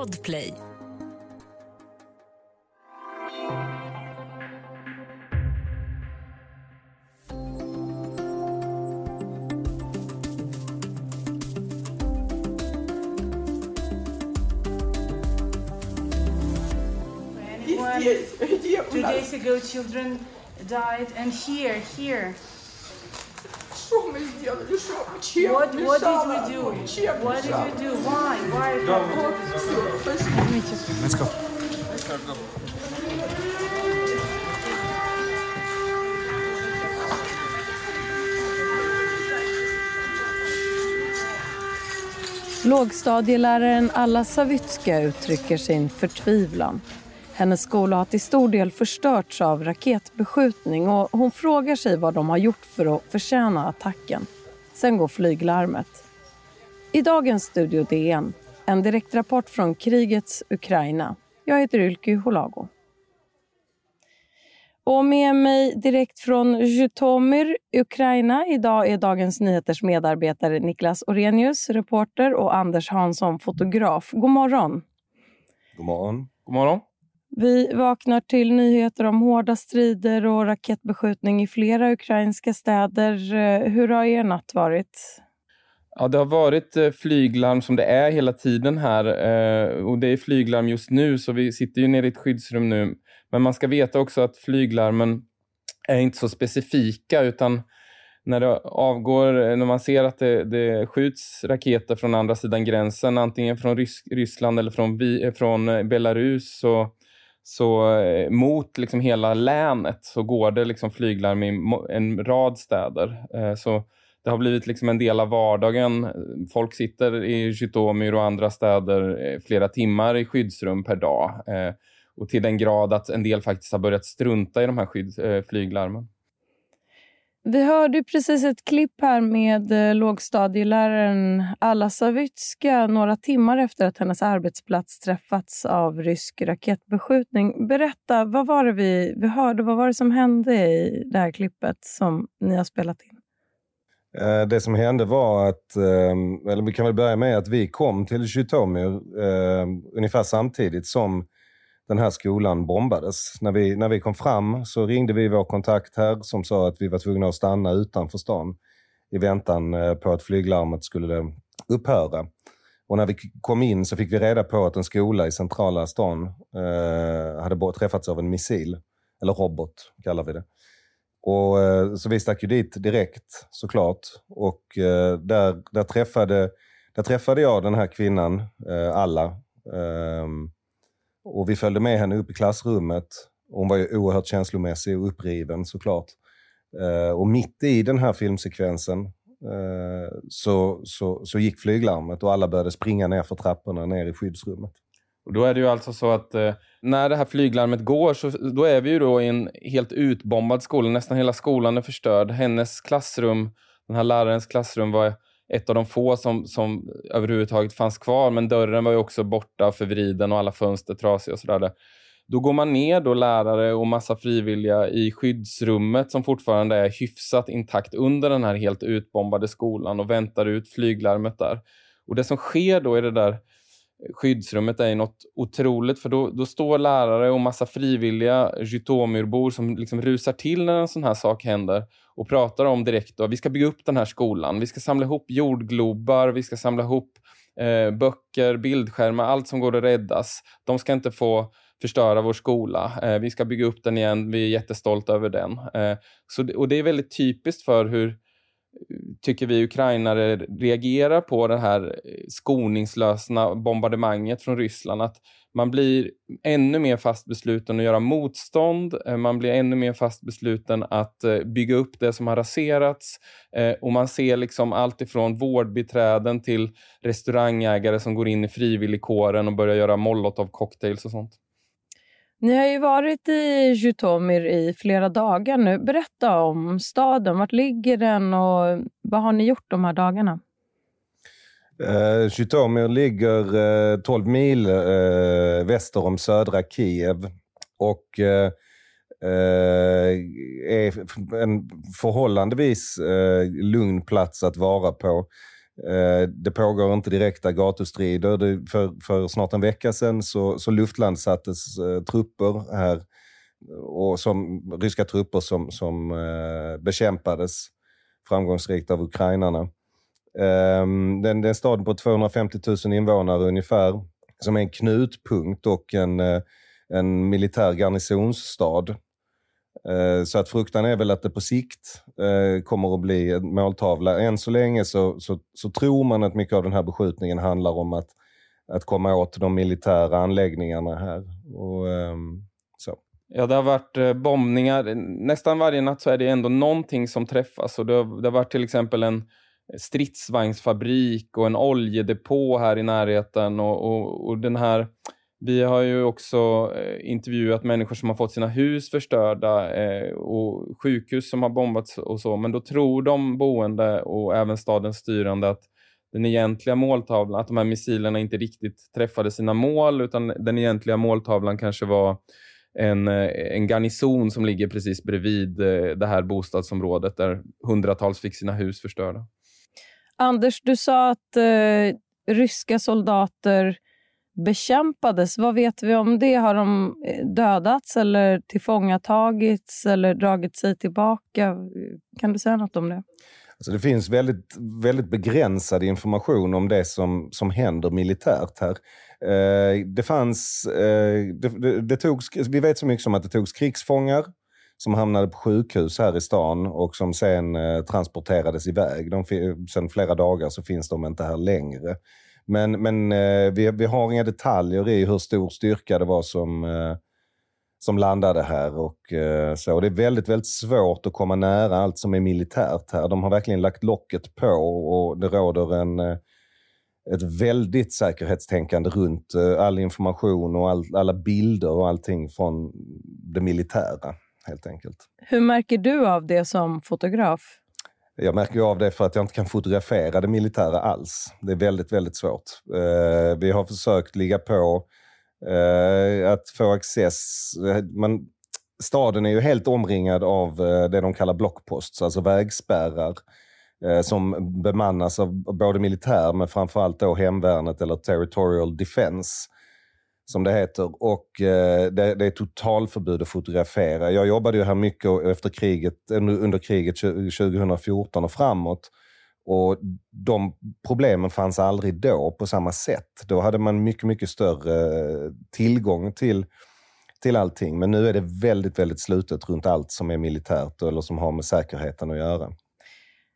Podplay. Two days ago, children died, and here, here. Что мы сделали? Что? Чем What, what мешала? did we do? Чем What did мешала? we do? Why? Why? Вот, всё, пошли. Let's go. Lågstadieläraren Alla Savitska uttrycker sin förtvivlan. hennes skola har till stor del förstörts av raketbeskjutning och hon frågar sig vad de har gjort för att förtjäna attacken. Sen går flyglarmet. I dagens Studio DN, en direktrapport från krigets Ukraina. Jag heter Ylke Holago. Och med mig direkt från Zhytomyr, Ukraina. Idag är Dagens Nyheters medarbetare Niklas Orenius, reporter och Anders Hansson, fotograf. God morgon. God morgon. God morgon. Vi vaknar till nyheter om hårda strider och raketbeskjutning i flera ukrainska städer. Eh, hur har er natt varit? Ja, det har varit eh, flyglarm som det är hela tiden här eh, och det är flyglarm just nu så vi sitter ju nere i ett skyddsrum nu. Men man ska veta också att flyglarmen är inte så specifika utan när det avgår, när man ser att det, det skjuts raketer från andra sidan gränsen, antingen från Rys Ryssland eller från, från Belarus, så, så eh, mot liksom hela länet så går det liksom flyglarm i en rad städer. Eh, så det har blivit liksom en del av vardagen. Folk sitter i Zjytomyr och andra städer eh, flera timmar i skyddsrum per dag. Eh, och till den grad att en del faktiskt har börjat strunta i de här eh, flyglarmen. Vi hörde precis ett klipp här med eh, lågstadieläraren Alla Savitska några timmar efter att hennes arbetsplats träffats av rysk raketbeskjutning. Berätta, vad var det vi, vi hörde? Vad var det som hände i det här klippet som ni har spelat in? Eh, det som hände var att, ehm, eller vi kan väl börja med att vi kom till Zhytomyr eh, ungefär samtidigt som den här skolan bombades. När vi, när vi kom fram så ringde vi vår kontakt här som sa att vi var tvungna att stanna utanför stan i väntan eh, på att flyglarmet skulle eh, upphöra. Och när vi kom in så fick vi reda på att en skola i centrala stan eh, hade träffats av en missil, eller robot kallar vi det. Och, eh, så vi stack ju dit direkt såklart. Och eh, där, där, träffade, där träffade jag den här kvinnan, eh, Alla. Ehm, och vi följde med henne upp i klassrummet. Hon var ju oerhört känslomässig och uppriven såklart. Eh, och mitt i den här filmsekvensen eh, så, så, så gick flyglarmet och alla började springa ner för trapporna ner i skyddsrummet. Och då är det ju alltså så att eh, när det här flyglarmet går så då är vi ju då i en helt utbombad skola. Nästan hela skolan är förstörd. Hennes klassrum, den här lärarens klassrum var ett av de få som, som överhuvudtaget fanns kvar. Men dörren var ju också borta, förvriden och alla fönster trasiga och sådär. Då går man ner då lärare och massa frivilliga i skyddsrummet som fortfarande är hyfsat intakt under den här helt utbombade skolan och väntar ut flyglarmet där. Och det som sker då är det där skyddsrummet är ju något otroligt för då, då står lärare och massa frivilliga Jytomyrbor som liksom rusar till när en sån här sak händer och pratar om direkt då, vi ska bygga upp den här skolan, vi ska samla ihop jordglobar, vi ska samla ihop eh, böcker, bildskärmar, allt som går att räddas. De ska inte få förstöra vår skola. Eh, vi ska bygga upp den igen, vi är jättestolta över den. Eh, så och det är väldigt typiskt för hur tycker vi ukrainare reagerar på det här eh, skoningslösa bombardemanget från Ryssland. Att man blir ännu mer fast besluten att göra motstånd. Eh, man blir ännu mer fast besluten att eh, bygga upp det som har raserats. Och man ser liksom allt ifrån vårdbiträden till restaurangägare som går in i frivilligkåren och börjar göra molotov-cocktails och sånt. Ni har ju varit i Jutomir i flera dagar nu. Berätta om staden. Vart ligger den och vad har ni gjort de här dagarna? Uh, Jutomir ligger eh, uh, 12 mil uh, väster om södra Kiev och uh, är en förhållandevis lugn plats att vara på. Eh, det pågår inte direkta gatustrider. För, för snart en vecka sedan så, så luftlandsattes eh, trupper här, och som, ryska trupper som, som eh, bekämpades framgångsrikt av ukrainarna. Det den, den staden på 250 000 invånare ungefär, som är en knutpunkt och en, en militär garnisonsstad. Eh, så att fruktan är väl att det på sikt eh, kommer att bli en måltavla. Än så länge så, så, så, tror man att mycket av den här beskjutningen handlar om att, att komma åt de militära anläggningarna här. Och, ehm, så. Ja, det har varit eh, bombningar. Nästan varje natt så är det ändå någonting som träffas. Och det, har, det har varit till exempel en stridsvagnsfabrik och en oljedepå här i närheten. och, och, och den här vi har ju också eh, intervjuat människor som har fått sina hus förstörda eh, och sjukhus som har bombats och så, men då tror de boende och även stadens styrande att den egentliga måltavlan, att de här missilerna inte riktigt träffade sina mål, utan den egentliga måltavlan kanske var en, eh, en garnison som ligger precis bredvid eh, det här bostadsområdet där hundratals fick sina hus förstörda. Anders, du sa att eh, ryska soldater bekämpades. Vad vet vi om det? Har de eh, dödats eller tillfångatagits eller dragit sig tillbaka? Kan du säga något om det? Alltså det finns väldigt, väldigt begränsad information om det som, som händer militärt här. Eh, det fanns, eh, det, det, det togs, vi vet så mycket som att det togs krigsfångar som hamnade på sjukhus här i stan och som sen eh, transporterades iväg. De, sen flera dagar så finns de inte här längre. Men, men eh, vi, vi har inga detaljer i hur stor styrka det var som, eh, som landade här. Och, eh, så. Det är väldigt, väldigt svårt att komma nära allt som är militärt här. De har verkligen lagt locket på och det råder en, eh, ett väldigt säkerhetstänkande runt eh, all information och all, alla bilder och allting från det militära. helt enkelt. Hur märker du av det som fotograf? Jag märker av det för att jag inte kan fotografera det militära alls. Det är väldigt, väldigt svårt. Eh, vi har försökt ligga på eh, att få access. Man, staden är ju helt omringad av eh, det de kallar blockposts, alltså vägspärrar som bemannas av både militär men framförallt då hemvärnet eller territorial defense som det heter. Och eh, det, det, är totalförbud att fotografera. Jag jobbade ju här mycket efter kriget, eh, under kriget 2014 och framåt. Och de problemen fanns aldrig då på samma sätt. Då hade man mycket, mycket större eh, tillgång till, till allting. Men nu är det väldigt, väldigt slutet runt allt som är militärt eller som har med säkerheten att göra.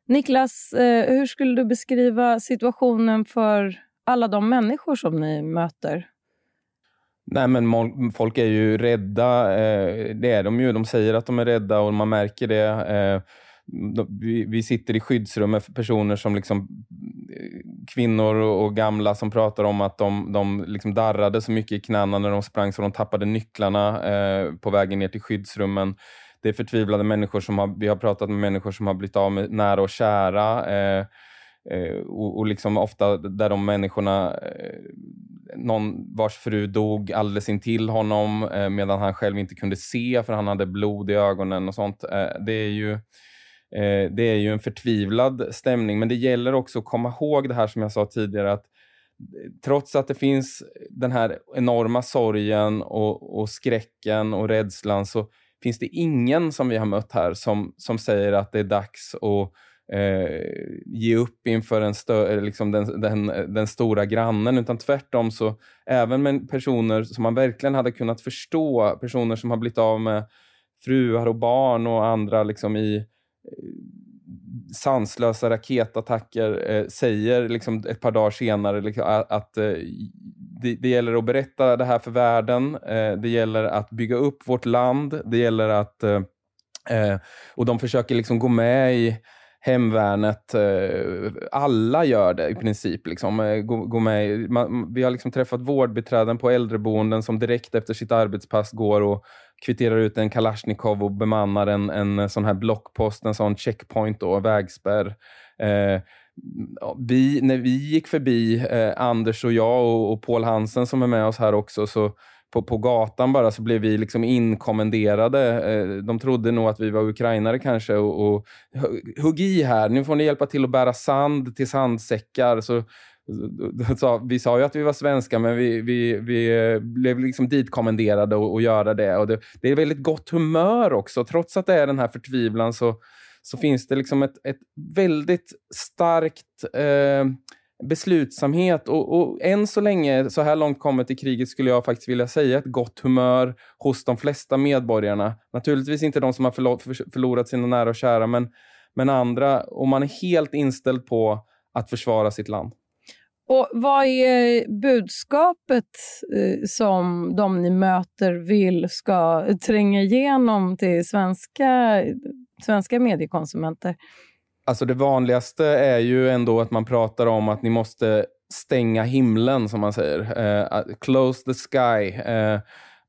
Niklas, eh, hur skulle du beskriva situationen för alla de människor som ni möter? Nej, men folk är ju rädda. Eh, det är de ju. De säger att de är rädda och man märker det. Eh, vi, sitter i skyddsrum med personer som liksom eh, kvinnor och gamla som pratar om att de, de liksom darrade så mycket i knäna när de sprang så de tappade nycklarna på vägen ner till skyddsrummen. Det är förtvivlade människor som har, vi har pratat med människor som har blivit av med nära och kära. Eh, och, och liksom ofta där de människorna, eh, någon vars fru dog alldeles intill honom eh, medan han själv inte kunde se för han hade blod i ögonen och sånt. Eh, det är ju eh, det är ju en förtvivlad stämning, men det gäller också att komma ihåg det här som jag sa tidigare, att eh, trots att det finns den här enorma sorgen och, och skräcken och rädslan så finns det ingen som vi har mött här som, som säger att det är dags att eh, ge upp inför en stö, liksom den, den, den, stora grannen, utan tvärtom så även med personer som man verkligen hade kunnat förstå, personer som har blivit av med fruar och barn och andra liksom i eh, sanslösa raketattacker eh, säger liksom ett par dagar senare liksom, att, att eh, det, det, gäller att berätta det här för världen. Eh, det gäller att bygga upp vårt land. Det gäller att... Eh, eh och de försöker liksom gå med i hemvärnet, eh, alla gör det i princip. Liksom, eh, gå, gå med. Man, vi har liksom träffat vårdbiträden på äldreboenden som direkt efter sitt arbetspass går och kvitterar ut en Kalashnikov och bemannar en, en sån här blockpost, en sån checkpoint, då, vägspärr. Eh, vi, när vi gick förbi, eh, Anders och jag och, och Paul Hansen som är med oss här också, så på, på gatan bara så blev vi liksom inkommenderade. Eh, de trodde nog att vi var ukrainare kanske och, och hugg i här, nu får ni hjälpa till att bära sand till sandsäckar. Så, vi sa ju att vi var svenska, men vi, vi, vi eh, blev liksom ditkommenderade att göra det. Och det. Det är väldigt gott humör också. Trots att det är den här förtvivlan så, så finns det liksom ett, ett väldigt starkt eh, beslutsamhet och, och än så länge, så här långt kommit i kriget, skulle jag faktiskt vilja säga ett gott humör hos de flesta medborgarna. Naturligtvis inte de som har förlorat sina nära och kära, men, men andra. Och man är helt inställd på att försvara sitt land. Och Vad är budskapet eh, som de ni möter vill ska tränga igenom till svenska, svenska mediekonsumenter? Alltså det vanligaste är ju ändå att man pratar om att ni måste stänga himlen, som man säger. Uh, close the sky. Uh,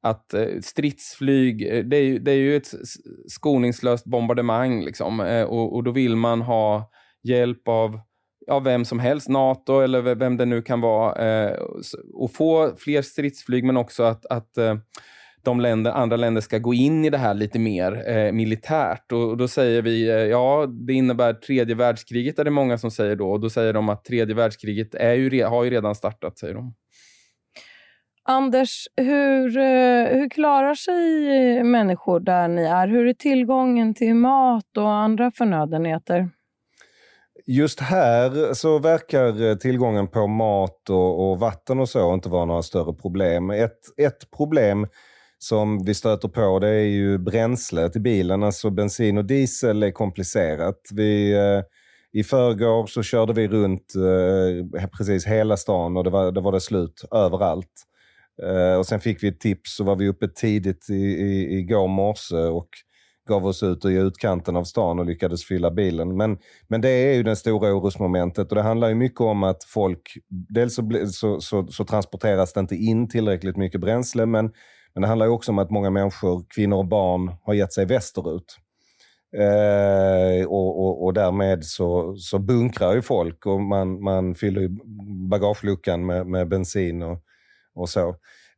att uh, stridsflyg, det är, ju, det är ju ett skoningslöst bombardemang. Liksom. Och, och, då vill man ha hjälp av ja, vem som helst, NATO eller vem det nu kan vara, och få fler stridsflyg men också att, att de länder, andra länder ska gå in i det här lite mer eh, militärt. Och, och, då säger vi, eh, ja, det innebär tredje världskriget, är det många som säger då. Och då säger de att tredje världskriget är ju, har ju redan startat, säger de. Anders, hur, eh, hur klarar sig människor där ni är? Hur är tillgången till mat och andra förnödenheter? Just här så verkar tillgången på mat och, och, vatten och så inte vara några större problem. Ett, ett problem som vi stöter på det är ju bränslet i bilen. Alltså bensin och diesel är komplicerat. Vi, eh, I förrgår så körde vi runt eh, precis hela stan och det var det, var det slut överallt. Eh, och sen fick vi ett tips så var vi uppe tidigt i, i, igår morse och gav oss ut i utkanten av stan och lyckades fylla bilen. Men, men det är ju det stora orosmomentet och det handlar ju mycket om att folk, dels så, så, så, så transporteras det inte in tillräckligt mycket bränsle men men det handlar också om att många människor, kvinnor och barn, har gett sig västerut. Eh, och, och, och, därmed så, så bunkrar ju folk och man, man fyller bagageluckan med, med bensin och, och så.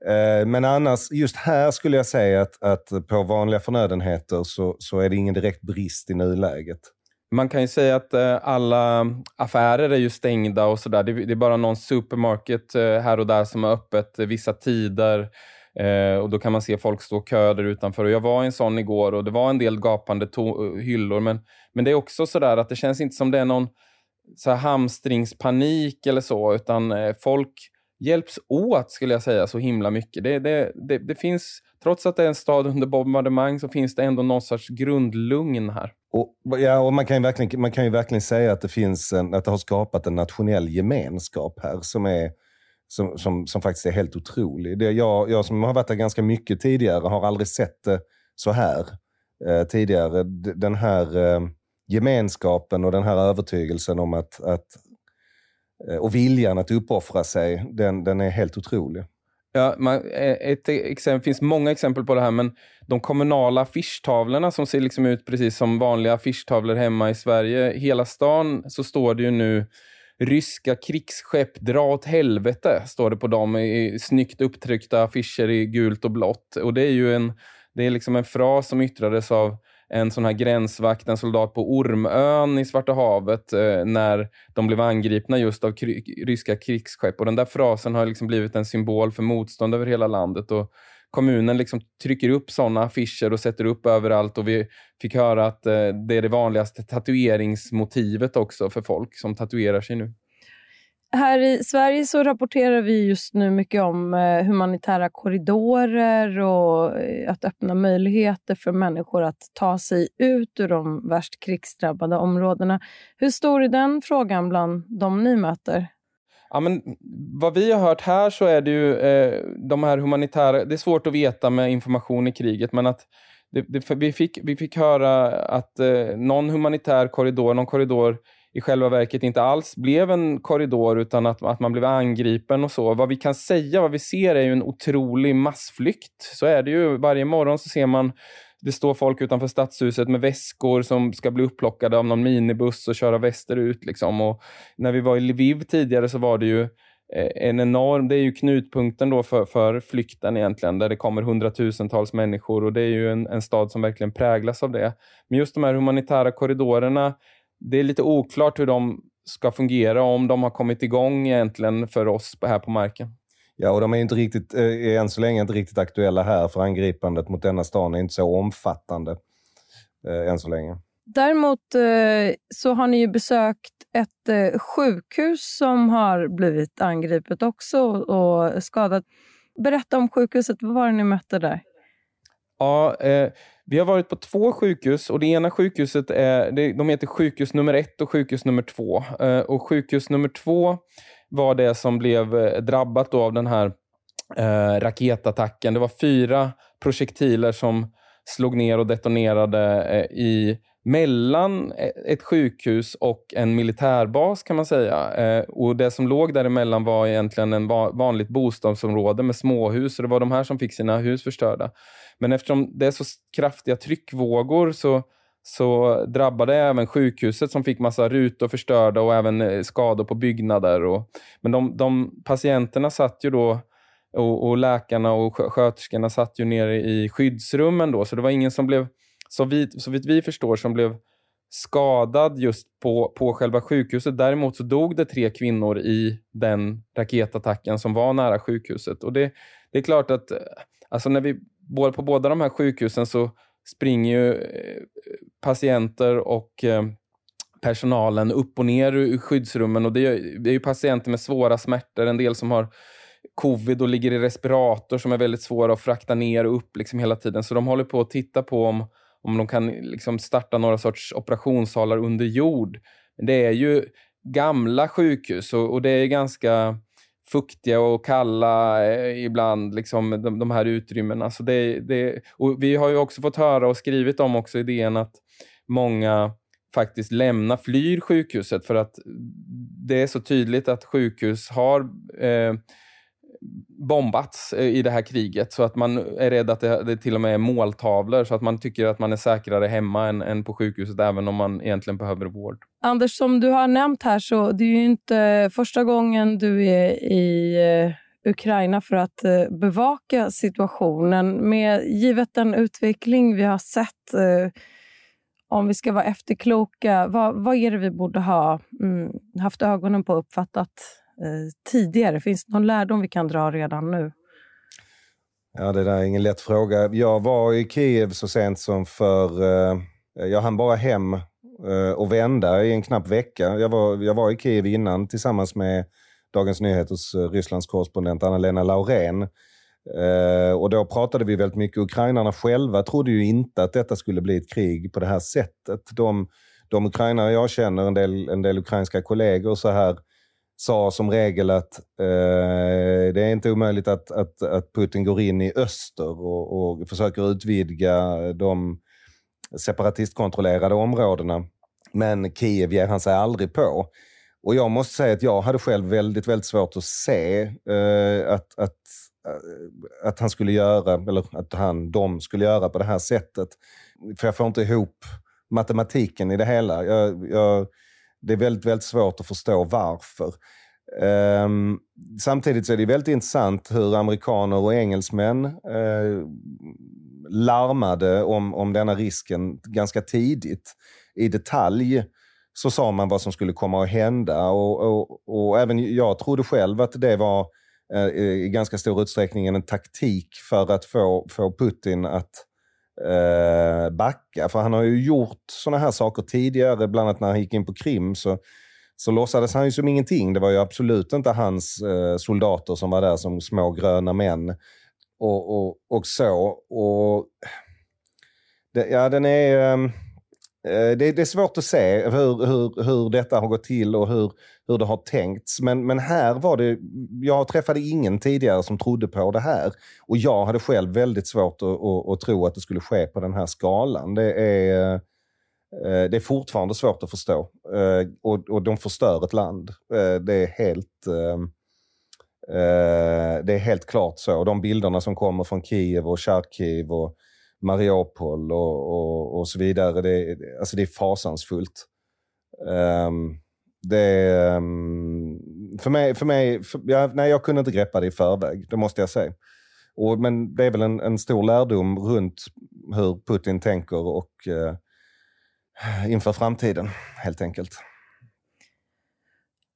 Eh, men annars, just här skulle jag säga att, att på vanliga förnödenheter så, så är det ingen direkt brist i nuläget. Man kan ju säga att eh, alla affärer är ju stängda och sådär. Det, det, är bara någon supermarket eh, här och där som har öppet vissa tider. Eh, och Då kan man se folk stå och kö där utanför. Och jag var i en sån igår och det var en del gapande eh, hyllor. Men, men det är också så där att det känns inte som det är någon så här hamstringspanik eller så, utan eh, folk hjälps åt skulle jag säga så himla mycket. Det, det, det, det, finns, trots att det är en stad under bombardemang så finns det ändå någon sorts grundlugn här. Och, ja, och man, kan ju verkligen, man kan ju verkligen säga att det, finns en, att det har skapat en nationell gemenskap här som är som, som, som faktiskt är helt otrolig. Det, jag, jag som har varit där ganska mycket tidigare har aldrig sett det så här eh, tidigare. Den här eh, gemenskapen och den här övertygelsen om att, att eh, och viljan att uppoffra sig, den, den är helt otrolig. Ja, man, eh, ett exempel, finns många exempel på det här, men de kommunala affischtavlorna som ser liksom ut precis som vanliga affischtavlor hemma i Sverige. Hela stan så står det ju nu ryska krigsskepp dra åt helvete, står det på dem i snyggt upptryckta affischer i gult och blått. Och det är ju en, det är liksom en fras som yttrades av en sån här gränsvakt, en soldat på Ormön i Svarta havet eh, när de blev angripna just av kry ryska krigsskepp. Och den där frasen har liksom blivit en symbol för motstånd över hela landet. Och kommunen liksom trycker upp sådana affischer och sätter upp överallt. Och vi fick höra att eh, det är det vanligaste tatueringsmotivet också för folk som tatuerar sig nu. Här i Sverige så rapporterar vi just nu mycket om eh, humanitära korridorer och eh, att öppna möjligheter för människor att ta sig ut ur de värst krigsdrabbade områdena. Hur stor är den frågan bland de ni möter? Ja, men vad vi har hört här så är det ju eh, de här humanitära... Det är svårt att veta med information i kriget, men att det, det, vi, fick, vi fick höra att eh, någon humanitär korridor, någon korridor i själva verket inte alls blev en korridor utan att, att man blev angripen och så. Vad vi kan säga, vad vi ser är ju en otrolig massflykt. Så är det ju. Varje morgon så ser man det står folk utanför stadshuset med väskor som ska bli upplockade av någon minibuss och köra västerut. Liksom. Och när vi var i Lviv tidigare så var det ju eh, en enorm, det är ju knutpunkten då för, för flykten egentligen, där det kommer hundratusentals människor och det är ju en, en stad som verkligen präglas av det. Men just de här humanitära korridorerna, det är lite oklart hur de ska fungera och om de har kommit igång egentligen för oss här på marken. Ja, och de är inte riktigt, eh, än så länge inte riktigt aktuella här, för angripandet mot denna stan är inte så omfattande eh, än så länge. Däremot eh, så har ni ju besökt ett eh, sjukhus som har blivit angripet också och skadat. Berätta om sjukhuset. Vad var det ni mötte där? Ja, eh, vi har varit på två sjukhus och det ena sjukhuset är, det, de heter sjukhus nummer ett och sjukhus nummer två. Eh, och sjukhus nummer två var det som blev eh, drabbat av den här eh, raketattacken. Det var fyra projektiler som slog ner och detonerade eh, i mellan eh, ett sjukhus och en militärbas kan man säga. Eh, och Det som låg däremellan var egentligen en va vanligt bostadsområde med småhus. Och det var de här som fick sina hus förstörda. Men eftersom det är så kraftiga tryckvågor så, så drabbade även sjukhuset som fick massa rutor förstörda och även eh, skador på byggnader. Och, men de, de patienterna satt ju då och, och läkarna och sköterskorna satt ju nere i skyddsrummen då, så det var ingen som blev så, vitt, så vitt vi förstår, som blev skadad just på, på själva sjukhuset. Däremot så dog det tre kvinnor i den raketattacken som var nära sjukhuset. Och det, det är klart att eh, alltså när vi på båda de här sjukhusen så springer ju eh, patienter och eh, personalen upp och ner ur skyddsrummen. Och det är, det är ju patienter med svåra smärtor, en del som har covid och ligger i respirator som är väldigt svåra att frakta ner och upp liksom hela tiden. Så de håller på att titta på om om de kan liksom starta några sorts operationssalar under jord. Men det är ju gamla sjukhus och, och det är ganska fuktiga och kalla eh, ibland, liksom, de, de, här utrymmena. Så det, det, och vi har ju också fått höra och skrivit om också idén att många faktiskt lämnar, flyr sjukhuset för att det är så tydligt att sjukhus har eh, bombats eh, i det här kriget så att man är rädd att det, det till och med är måltavlor så att man tycker att man är säkrare hemma än, än på sjukhuset även om man egentligen behöver vård. Anders, som du har nämnt här så det är ju inte första gången du är i eh, Ukraina för att eh, bevaka situationen. Med givet den utveckling vi har sett, om vi ska vara efterkloka, vad, vad är det vi borde ha mm, haft ögonen på och uppfattat Eh, tidigare? Finns det någon lärdom vi kan dra redan nu? Ja, det där är ingen lätt fråga. Jag var i Kiev så sent som för... Eh, jag hann bara hem eh, och vända i en knapp vecka. Jag var, jag var i Kiev innan tillsammans med Dagens Nyheters eh, Rysslands korrespondent Anna-Lena Laurén. Eh, och då pratade vi väldigt mycket. Ukrainarna själva trodde ju inte att detta skulle bli ett krig på det här sättet. De, de ukrainare jag känner, en del, en del ukrainska kollegor så här sa som regel att eh, det är inte omöjligt att, att, att Putin går in i öster och, och försöker utvidga de separatistkontrollerade områdena. Men Kiev ger han sig aldrig på. Och jag måste säga att jag hade själv väldigt, väldigt svårt att se eh, att, att, eh, att han skulle göra, eller att han, de skulle göra på det här sättet. För jag får inte ihop matematiken i det hela. Jag, jag det är väldigt, väldigt svårt att förstå varför. Um, samtidigt så är det väldigt intressant hur amerikaner och engelsmän uh, larmade om, om denna risken ganska tidigt. I detalj så sa man vad som skulle komma att hända och, och, och även jag trodde själv att det var uh, i ganska stor utsträckning en taktik för att få, få Putin att eh, backa. För han har ju gjort sådana här saker tidigare, bland annat när han gick in på Krim så, så låtsades han ju som ingenting. Det var ju absolut inte hans eh, soldater som var där som små gröna män. Och, och, och så. Och, det, ja, den är... Eh, Eh, det, det, är svårt att se hur, hur, hur detta har gått till och hur, hur det har tänkts. Men, men här var det, jag träffade ingen tidigare som trodde på det här. Och jag hade själv väldigt svårt att, att, att tro att det skulle ske på den här skalan. Det är, eh, det är fortfarande svårt att förstå. Eh, och, och de förstör ett land. Det är helt... Det är helt klart så. De bilderna som kommer från Kiev och Charkiv och Mariupol och, och, och så vidare. Det, alltså det är fasansfullt. Um, det är, um, för mig, för mig för, jag, nej, jag kunde inte greppa det i förväg, det måste jag säga. Och, men det är väl en, en stor lärdom runt hur Putin tänker och uh, inför framtiden, helt enkelt.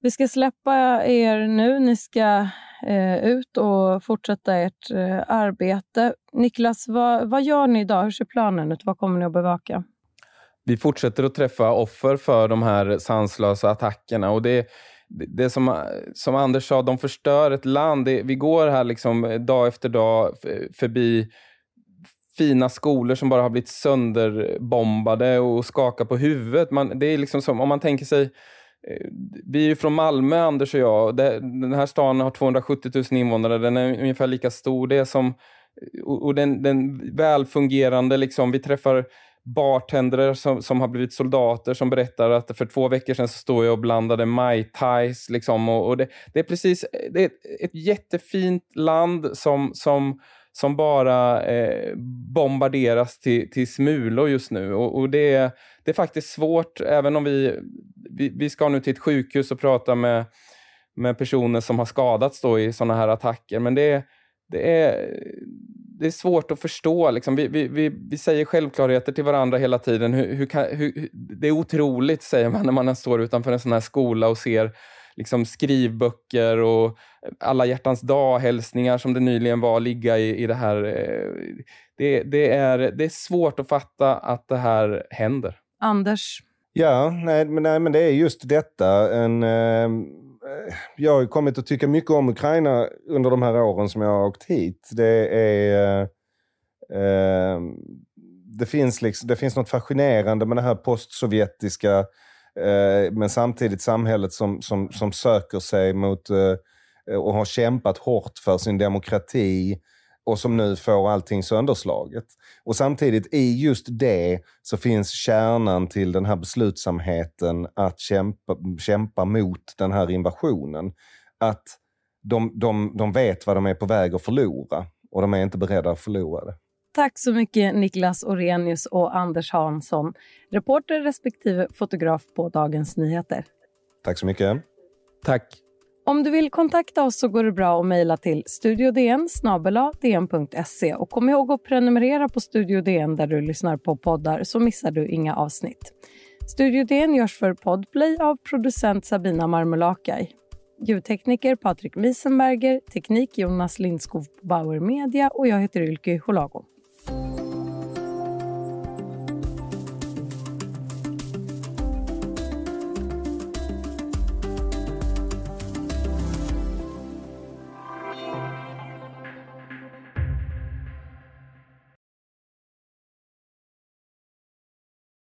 Vi ska släppa er nu. Ni ska eh, ut och fortsätta ert eh, arbete. Niklas, vad, vad gör ni idag? Hur ser planen ut? Vad kommer ni att bevaka? Vi fortsätter att träffa offer för de här sanslösa attackerna. Och det, det, som, som Anders sa, de förstör ett land. Det, vi går här liksom dag efter dag förbi fina skolor som bara har blivit sönderbombade och skakar på huvudet. Man, det är liksom som om man tänker sig vi är från Malmö, Anders och jag. Den här staden har 270 000 invånare. Den är ungefär lika stor. Det är som, och den, den välfungerande, liksom, vi träffar bartendrar som, som har blivit soldater som berättar att för två veckor sedan så stod jag och blandade mai tais. Liksom, och, och det, det, är precis det är ett, ett jättefint land som, som som bara eh, bombarderas till, till smulor just nu. Och, och det, är, det är faktiskt svårt, även om vi, vi, vi ska nu till ett sjukhus och prata med, med personer som har skadats då i sådana här attacker. Men det, det, är, det är svårt att förstå. Liksom. Vi, vi, vi, vi säger självklarheter till varandra hela tiden. Hur, hur, kan, hur, det är otroligt, säger man när man står utanför en sån här skola och ser liksom skrivböcker och alla hjärtans dag-hälsningar som det nyligen var ligga i, i det här. Eh, det, det, är, det är svårt att fatta att det här händer. Anders? Ja, nej, men, nej, men det är just detta. En, eh, jag har kommit att tycka mycket om Ukraina under de här åren som jag har åkt hit. Det är... Eh, det, finns liksom, det finns något fascinerande med det här postsovjetiska Eh, Eh, men samtidigt samhället som, som, som söker sig mot eh, och har kämpat hårt för sin demokrati och som nu får allting sönderslaget. Och samtidigt i just det så finns kärnan till den här beslutsamheten att kämpa, kämpa mot den här invasionen. Att de, de, de vet vad de är på väg att förlora och de är inte beredda att förlora det. Tack så mycket Niklas Orenius och Anders Hansson, reporter respektive fotograf på Dagens Nyheter. Tack så mycket. Tack. Om du vill kontakta oss så går det bra att mejla till studiodn dn.se och kom ihåg att prenumerera på Studio DN där du lyssnar på poddar så missar du inga avsnitt. Studio DN görs för Podplay av producent Sabina Marmulakai. Ljudtekniker Patrik Wiesenberger, teknik Jonas Lindskog på Bauer Media och jag heter Ylke Holago.